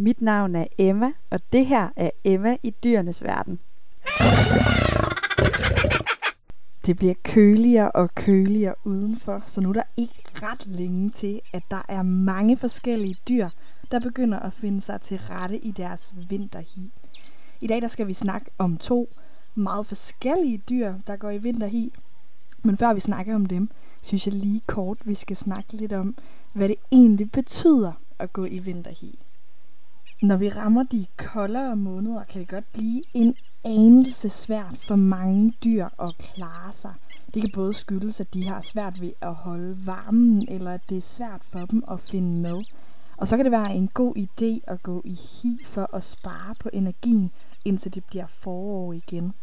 Mit navn er Emma, og det her er Emma i dyrenes verden. Det bliver køligere og køligere udenfor, så nu er der ikke ret længe til, at der er mange forskellige dyr, der begynder at finde sig til rette i deres vinterhi. I dag der skal vi snakke om to meget forskellige dyr, der går i vinterhi. Men før vi snakker om dem, synes jeg lige kort, vi skal snakke lidt om, hvad det egentlig betyder at gå i vinterhi. Når vi rammer de koldere måneder, kan det godt blive en anelse svært for mange dyr at klare sig. Det kan både skyldes, at de har svært ved at holde varmen, eller at det er svært for dem at finde mad. Og så kan det være en god idé at gå i hi for at spare på energien, indtil det bliver forår igen.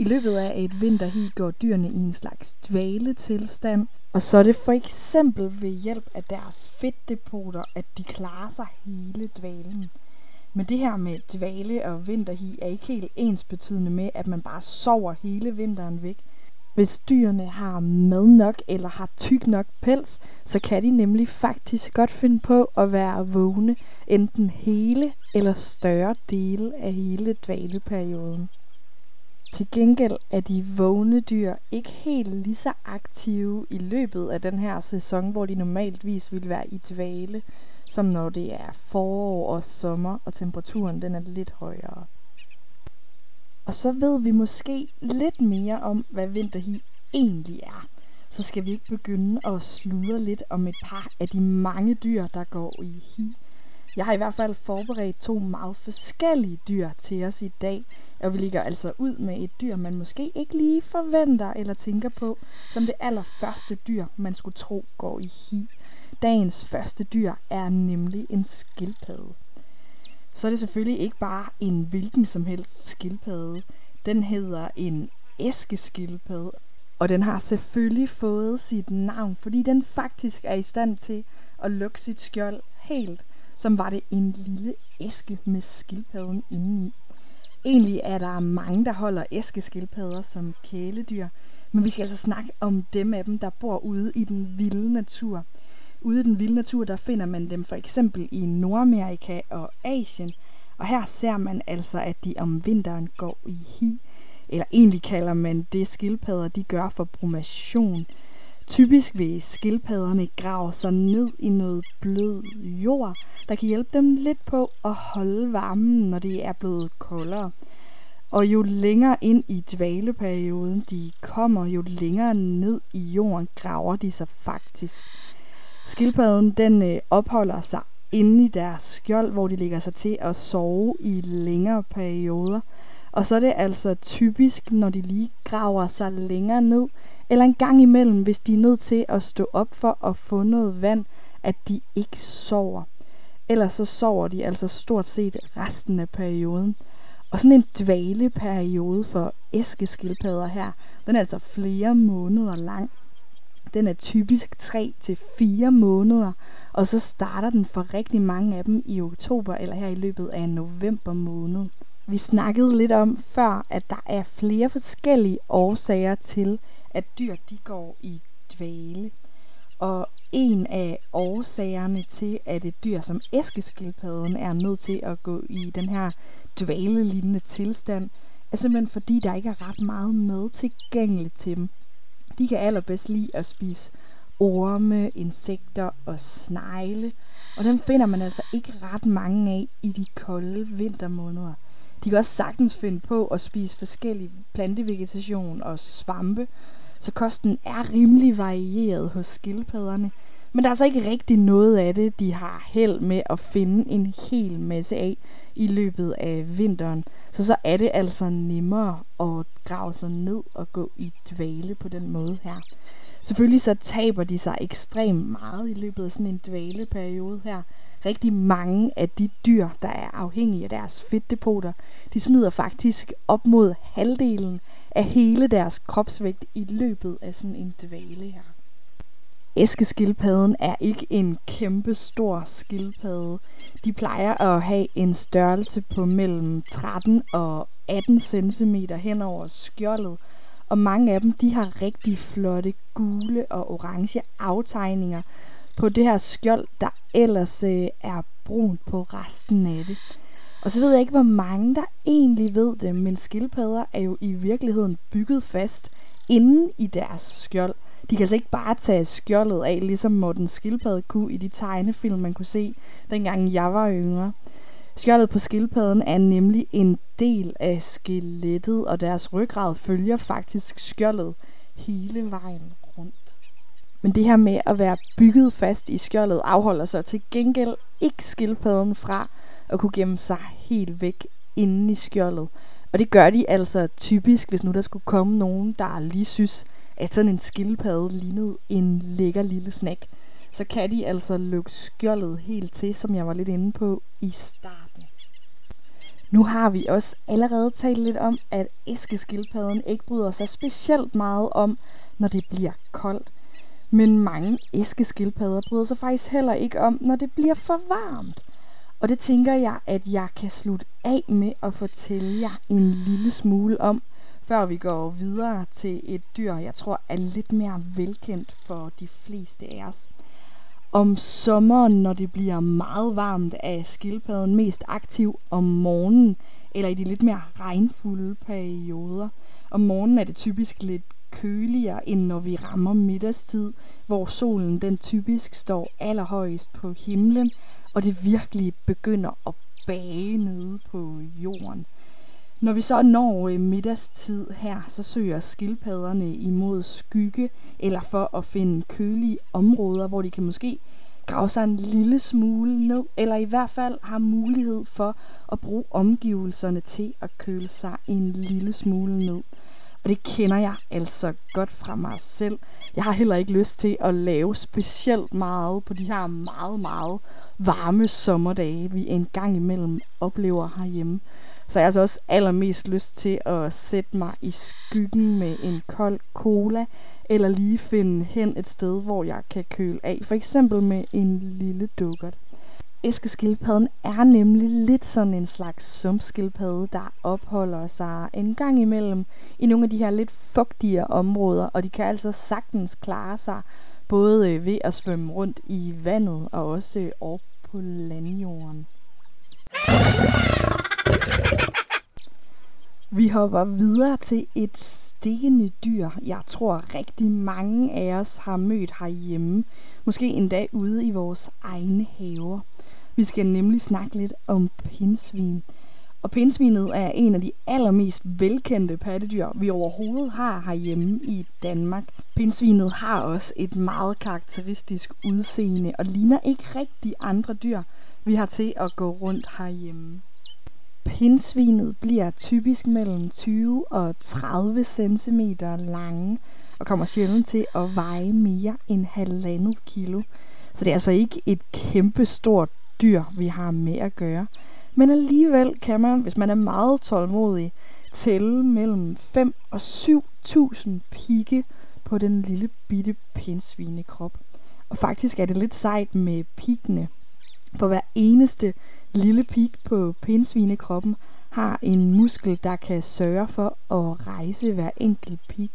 I løbet af et vinterhi går dyrene i en slags dvaletilstand, og så er det for eksempel ved hjælp af deres fedtdepoter, at de klarer sig hele dvalen. Men det her med dvale og vinterhi er ikke helt ensbetydende med, at man bare sover hele vinteren væk. Hvis dyrene har mad nok eller har tyk nok pels, så kan de nemlig faktisk godt finde på at være vågne enten hele eller større dele af hele dvaleperioden. Til gengæld er de vågne dyr ikke helt lige så aktive i løbet af den her sæson, hvor de normaltvis vil være i dvale, som når det er forår og sommer, og temperaturen den er lidt højere. Og så ved vi måske lidt mere om, hvad vinterhi egentlig er. Så skal vi ikke begynde at sludre lidt om et par af de mange dyr, der går i hi. Jeg har i hvert fald forberedt to meget forskellige dyr til os i dag, og vi ligger altså ud med et dyr, man måske ikke lige forventer eller tænker på, som det allerførste dyr, man skulle tro går i hi. Dagens første dyr er nemlig en skildpadde. Så er det selvfølgelig ikke bare en hvilken som helst skildpadde. Den hedder en æskeskildpadde, og den har selvfølgelig fået sit navn, fordi den faktisk er i stand til at lukke sit skjold helt, som var det en lille æske med skildpadden indeni. Egentlig er der mange, der holder æskeskildpadder som kæledyr, men vi skal altså snakke om dem af dem, der bor ude i den vilde natur. Ude i den vilde natur, der finder man dem for eksempel i Nordamerika og Asien, og her ser man altså, at de om vinteren går i hi, eller egentlig kalder man det skildpadder, de gør for brumation. Typisk vil skildpadderne grave sig ned i noget blød jord, der kan hjælpe dem lidt på at holde varmen, når det er blevet koldere. Og jo længere ind i dvaleperioden de kommer, jo længere ned i jorden graver de sig faktisk. Skildpadden den øh, opholder sig inde i deres skjold, hvor de ligger sig til at sove i længere perioder. Og så er det altså typisk, når de lige graver sig længere ned, eller en gang imellem, hvis de er nødt til at stå op for at få noget vand, at de ikke sover. Ellers så sover de altså stort set resten af perioden. Og sådan en dvaleperiode for æskeskildpadder her, den er altså flere måneder lang. Den er typisk 3 til 4 måneder, og så starter den for rigtig mange af dem i oktober eller her i løbet af november måned. Vi snakkede lidt om før, at der er flere forskellige årsager til, at dyr de går i dvale. Og en af årsagerne til, at et dyr som æskeskildpadden er nødt til at gå i den her dvalelignende tilstand, er simpelthen fordi, der ikke er ret meget mad tilgængeligt til dem. De kan allerbedst lide at spise orme, insekter og snegle, og dem finder man altså ikke ret mange af i de kolde vintermåneder. De kan også sagtens finde på at spise forskellige plantevegetation og svampe, så kosten er rimelig varieret hos skildpadderne. Men der er altså ikke rigtig noget af det, de har held med at finde en hel masse af i løbet af vinteren. Så så er det altså nemmere at grave sig ned og gå i dvale på den måde her. Selvfølgelig så taber de sig ekstremt meget i løbet af sådan en dvaleperiode her. Rigtig mange af de dyr, der er afhængige af deres fedtdepoter, de smider faktisk op mod halvdelen af hele deres kropsvægt i løbet af sådan en dvale her. Æskeskildpadden er ikke en kæmpe stor skildpadde. De plejer at have en størrelse på mellem 13 og 18 cm hen over skjoldet, og mange af dem de har rigtig flotte gule og orange aftegninger på det her skjold, der ellers øh, er brunt på resten af det. Og så ved jeg ikke, hvor mange der egentlig ved det, men skildpadder er jo i virkeligheden bygget fast inde i deres skjold. De kan altså ikke bare tage skjoldet af, ligesom Morten Skildpadde kunne i de tegnefilm, man kunne se, dengang jeg var yngre. Skjoldet på skildpadden er nemlig en del af skelettet, og deres ryggrad følger faktisk skjoldet hele vejen rundt. Men det her med at være bygget fast i skjoldet afholder sig til gengæld ikke skildpadden fra at kunne gemme sig helt væk inde i skjoldet. Og det gør de altså typisk, hvis nu der skulle komme nogen, der lige synes, at sådan en skildpadde lignede en lækker lille snack. Så kan de altså lukke skjoldet helt til, som jeg var lidt inde på i starten. Nu har vi også allerede talt lidt om, at æskeskildpadden ikke bryder sig specielt meget om, når det bliver koldt. Men mange æskeskildpadder bryder sig faktisk heller ikke om, når det bliver for varmt. Og det tænker jeg, at jeg kan slutte af med at fortælle jer en lille smule om, før vi går videre til et dyr, jeg tror er lidt mere velkendt for de fleste af os. Om sommeren, når det bliver meget varmt, er skildpadden mest aktiv om morgenen, eller i de lidt mere regnfulde perioder. Om morgenen er det typisk lidt køligere, end når vi rammer middagstid, hvor solen den typisk står allerhøjest på himlen, og det virkelig begynder at bage nede på jorden. Når vi så når øh, middagstid her, så søger skildpadderne imod skygge, eller for at finde kølige områder, hvor de kan måske grave sig en lille smule ned, eller i hvert fald har mulighed for at bruge omgivelserne til at køle sig en lille smule ned. Og det kender jeg altså godt fra mig selv. Jeg har heller ikke lyst til at lave specielt meget på de her meget, meget varme sommerdage, vi en gang imellem oplever herhjemme. Så jeg har altså også allermest lyst til at sætte mig i skyggen med en kold cola, eller lige finde hen et sted, hvor jeg kan køle af, for eksempel med en lille dukkert. Æskeskildpadden er nemlig lidt sådan en slags sumpskildpadde, der opholder sig en gang imellem i nogle af de her lidt fugtige områder, og de kan altså sagtens klare sig både øh, ved at svømme rundt i vandet og også øh, op på landjorden. Vi hopper videre til et stikkende dyr, jeg tror rigtig mange af os har mødt herhjemme. Måske endda ude i vores egne haver. Vi skal nemlig snakke lidt om pindsvin. Og pindsvinet er en af de allermest velkendte pattedyr, vi overhovedet har herhjemme i Danmark. Pindsvinet har også et meget karakteristisk udseende og ligner ikke rigtig andre dyr, vi har til at gå rundt herhjemme. Pindsvinet bliver typisk mellem 20 og 30 cm lange og kommer sjældent til at veje mere end halvandet kilo. Så det er altså ikke et kæmpe stort dyr, vi har med at gøre. Men alligevel kan man, hvis man er meget tålmodig, tælle mellem 5 og 7.000 pigge på den lille bitte pinsvinekrop. Og faktisk er det lidt sejt med piggene. For hver eneste lille pig på pinsvinekroppen har en muskel, der kan sørge for at rejse hver enkelt pig.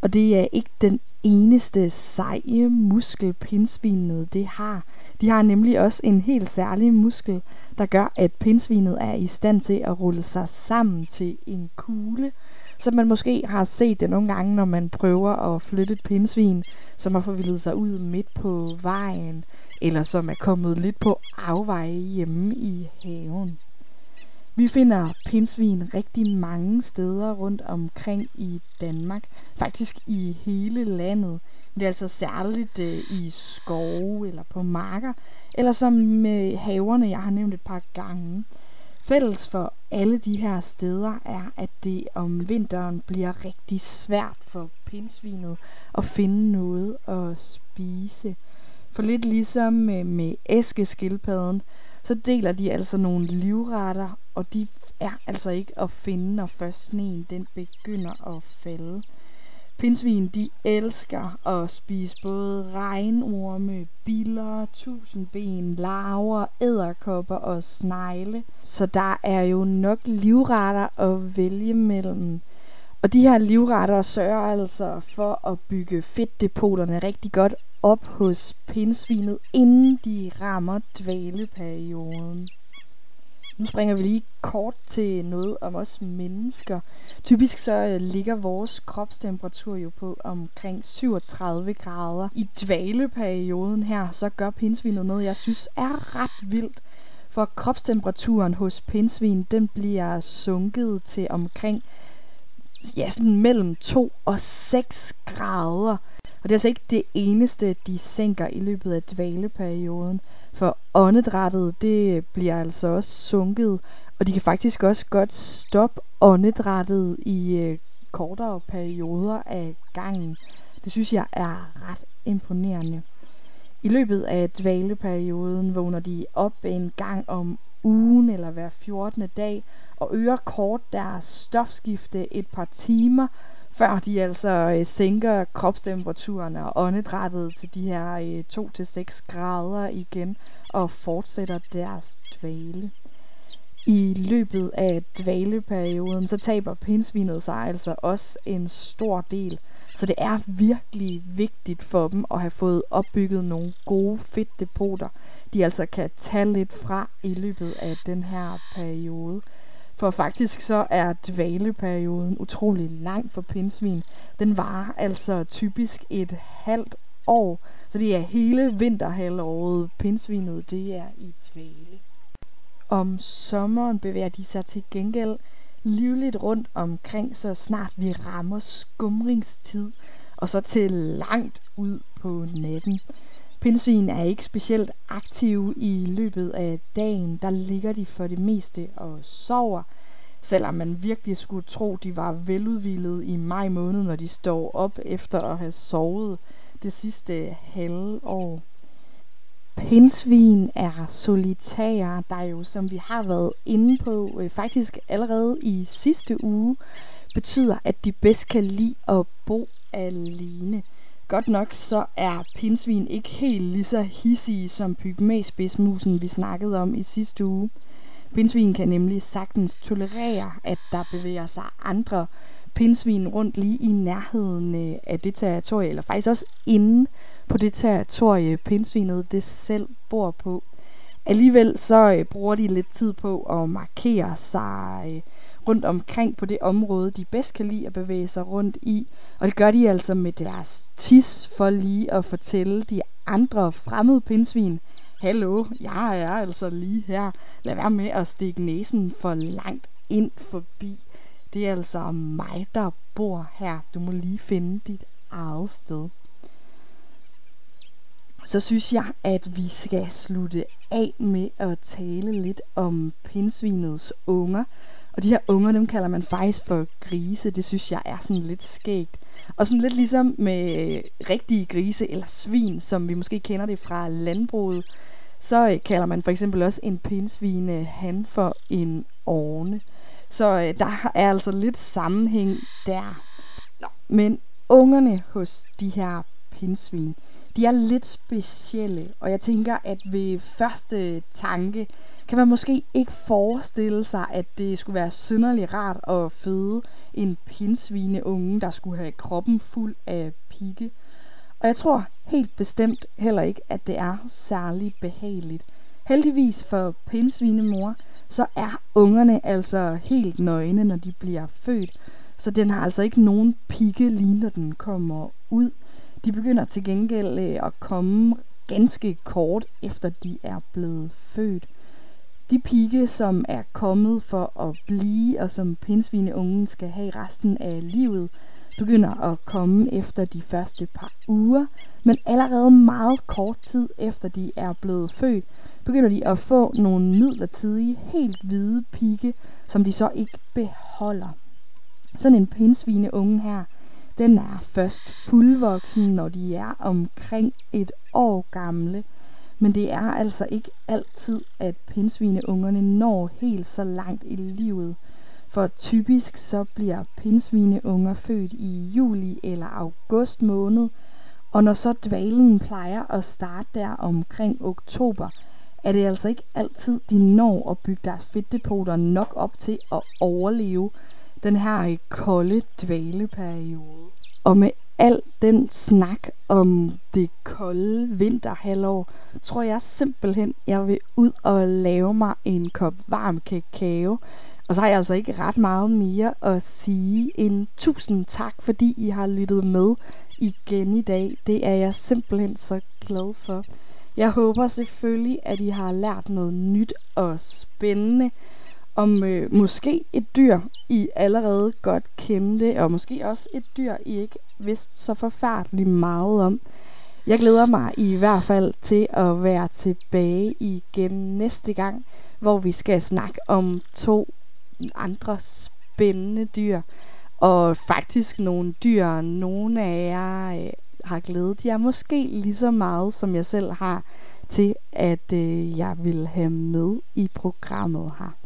Og det er ikke den eneste seje muskel, pinsvinet det har. De har nemlig også en helt særlig muskel, der gør, at pindsvinet er i stand til at rulle sig sammen til en kugle. Så man måske har set det nogle gange, når man prøver at flytte et pindsvin, som har forvildet sig ud midt på vejen, eller som er kommet lidt på afveje hjemme i haven. Vi finder pindsvin rigtig mange steder rundt omkring i Danmark, faktisk i hele landet. Det er altså særligt øh, i skove eller på marker, eller som med haverne, jeg har nævnt et par gange. Fælles for alle de her steder er, at det om vinteren bliver rigtig svært for pindsvinet at finde noget at spise. For lidt ligesom øh, med æskeskildpadden, så deler de altså nogle livretter, og de er altså ikke at finde, når først sneen den begynder at falde. Pinsvin, de elsker at spise både regnorme, biller, tusindben, larver, æderkopper og snegle. Så der er jo nok livretter at vælge mellem. Og de her livretter sørger altså for at bygge fedtdepoterne rigtig godt op hos pindsvinet, inden de rammer dvaleperioden. Nu springer vi lige kort til noget om os mennesker. Typisk så øh, ligger vores kropstemperatur jo på omkring 37 grader. I dvaleperioden her, så gør pindsvinet noget, jeg synes er ret vildt. For kropstemperaturen hos pindsvin, den bliver sunket til omkring ja, sådan mellem 2 og 6 grader. Og det er altså ikke det eneste, de sænker i løbet af dvaleperioden. For åndedrættet, det bliver altså også sunket, og de kan faktisk også godt stoppe åndedrættet i øh, kortere perioder af gangen. Det synes jeg er ret imponerende. I løbet af dvaleperioden vågner de op en gang om ugen eller hver 14. dag og øger kort deres stofskifte et par timer, før de altså øh, sænker kropstemperaturen og åndedrættet til de her øh, 2-6 grader igen og fortsætter deres dvale. I løbet af dvaleperioden, så taber pinsvinet sig altså også en stor del. Så det er virkelig vigtigt for dem at have fået opbygget nogle gode fedtdepoter, de altså kan tage lidt fra i løbet af den her periode. For faktisk så er dvaleperioden utrolig lang for pindsvin. Den varer altså typisk et halvt år. Så det er hele vinterhalvåret, pindsvinet det er i dvale. Om sommeren bevæger de sig til gengæld livligt rundt omkring, så snart vi rammer skumringstid, og så til langt ud på natten. Pindsvin er ikke specielt aktive i løbet af dagen. Der ligger de for det meste og sover. Selvom man virkelig skulle tro, de var veludvilede i maj måned, når de står op efter at have sovet det sidste halve år. Pindsvin er solitære, der jo, som vi har været inde på, øh, faktisk allerede i sidste uge, betyder, at de bedst kan lide at bo alene. Godt nok så er pindsvin ikke helt lige så hissige som pygmæspidsmusen, vi snakkede om i sidste uge. Pindsvin kan nemlig sagtens tolerere, at der bevæger sig andre pindsvin rundt lige i nærheden øh, af det territorie, eller faktisk også inde på det territorie, pindsvinet det selv bor på. Alligevel så øh, bruger de lidt tid på at markere sig øh, rundt omkring på det område, de bedst kan lide at bevæge sig rundt i. Og det gør de altså med deres tis for lige at fortælle de andre fremmede pindsvin, Hallo, jeg er altså lige her. Lad være med at stikke næsen for langt ind forbi. Det er altså mig, der bor her. Du må lige finde dit eget sted. Så synes jeg, at vi skal slutte af med at tale lidt om pindsvinets unger. Og de her unger, dem kalder man faktisk for grise. Det synes jeg er sådan lidt skægt. Og sådan lidt ligesom med rigtige grise eller svin, som vi måske kender det fra landbruget, så øh, kalder man for eksempel også en pindsvine han for en orne. Så øh, der er altså lidt sammenhæng der. Nå, men ungerne hos de her pindsvin, de er lidt specielle, og jeg tænker, at ved første tanke kan man måske ikke forestille sig, at det skulle være synderligt rart at føde en pindsvineunge, der skulle have kroppen fuld af pigge. Og jeg tror helt bestemt heller ikke, at det er særlig behageligt. Heldigvis for pinsvinemor, så er ungerne altså helt nøgne, når de bliver født. Så den har altså ikke nogen pigge lige når den kommer ud. De begynder til gengæld øh, at komme ganske kort efter de er blevet født. De pigge, som er kommet for at blive, og som pindsvineungen skal have resten af livet, begynder at komme efter de første par uger, men allerede meget kort tid efter de er blevet født, begynder de at få nogle midlertidige, helt hvide pigge, som de så ikke beholder. Sådan en pindsvineunge her, den er først fuldvoksen, når de er omkring et år gamle. Men det er altså ikke altid, at pindsvineungerne når helt så langt i livet. For typisk så bliver pindsvineunger født i juli eller august måned, og når så dvalen plejer at starte der omkring oktober, er det altså ikke altid, de når at bygge deres fedtdepoter nok op til at overleve den her kolde dvaleperiode. Og med al den snak om det kolde vinterhalvår, tror jeg simpelthen, jeg vil ud og lave mig en kop varm kakao. Og så har jeg altså ikke ret meget mere at sige end tusind tak, fordi I har lyttet med igen i dag. Det er jeg simpelthen så glad for. Jeg håber selvfølgelig, at I har lært noget nyt og spændende om øh, måske et dyr, I allerede godt kendte, og måske også et dyr, I ikke vidste så forfærdeligt meget om. Jeg glæder mig i hvert fald til at være tilbage igen næste gang, hvor vi skal snakke om to andre spændende dyr. Og faktisk nogle dyr, nogle af jer øh, har glædet jer måske lige så meget, som jeg selv har, til at øh, jeg vil have med i programmet her.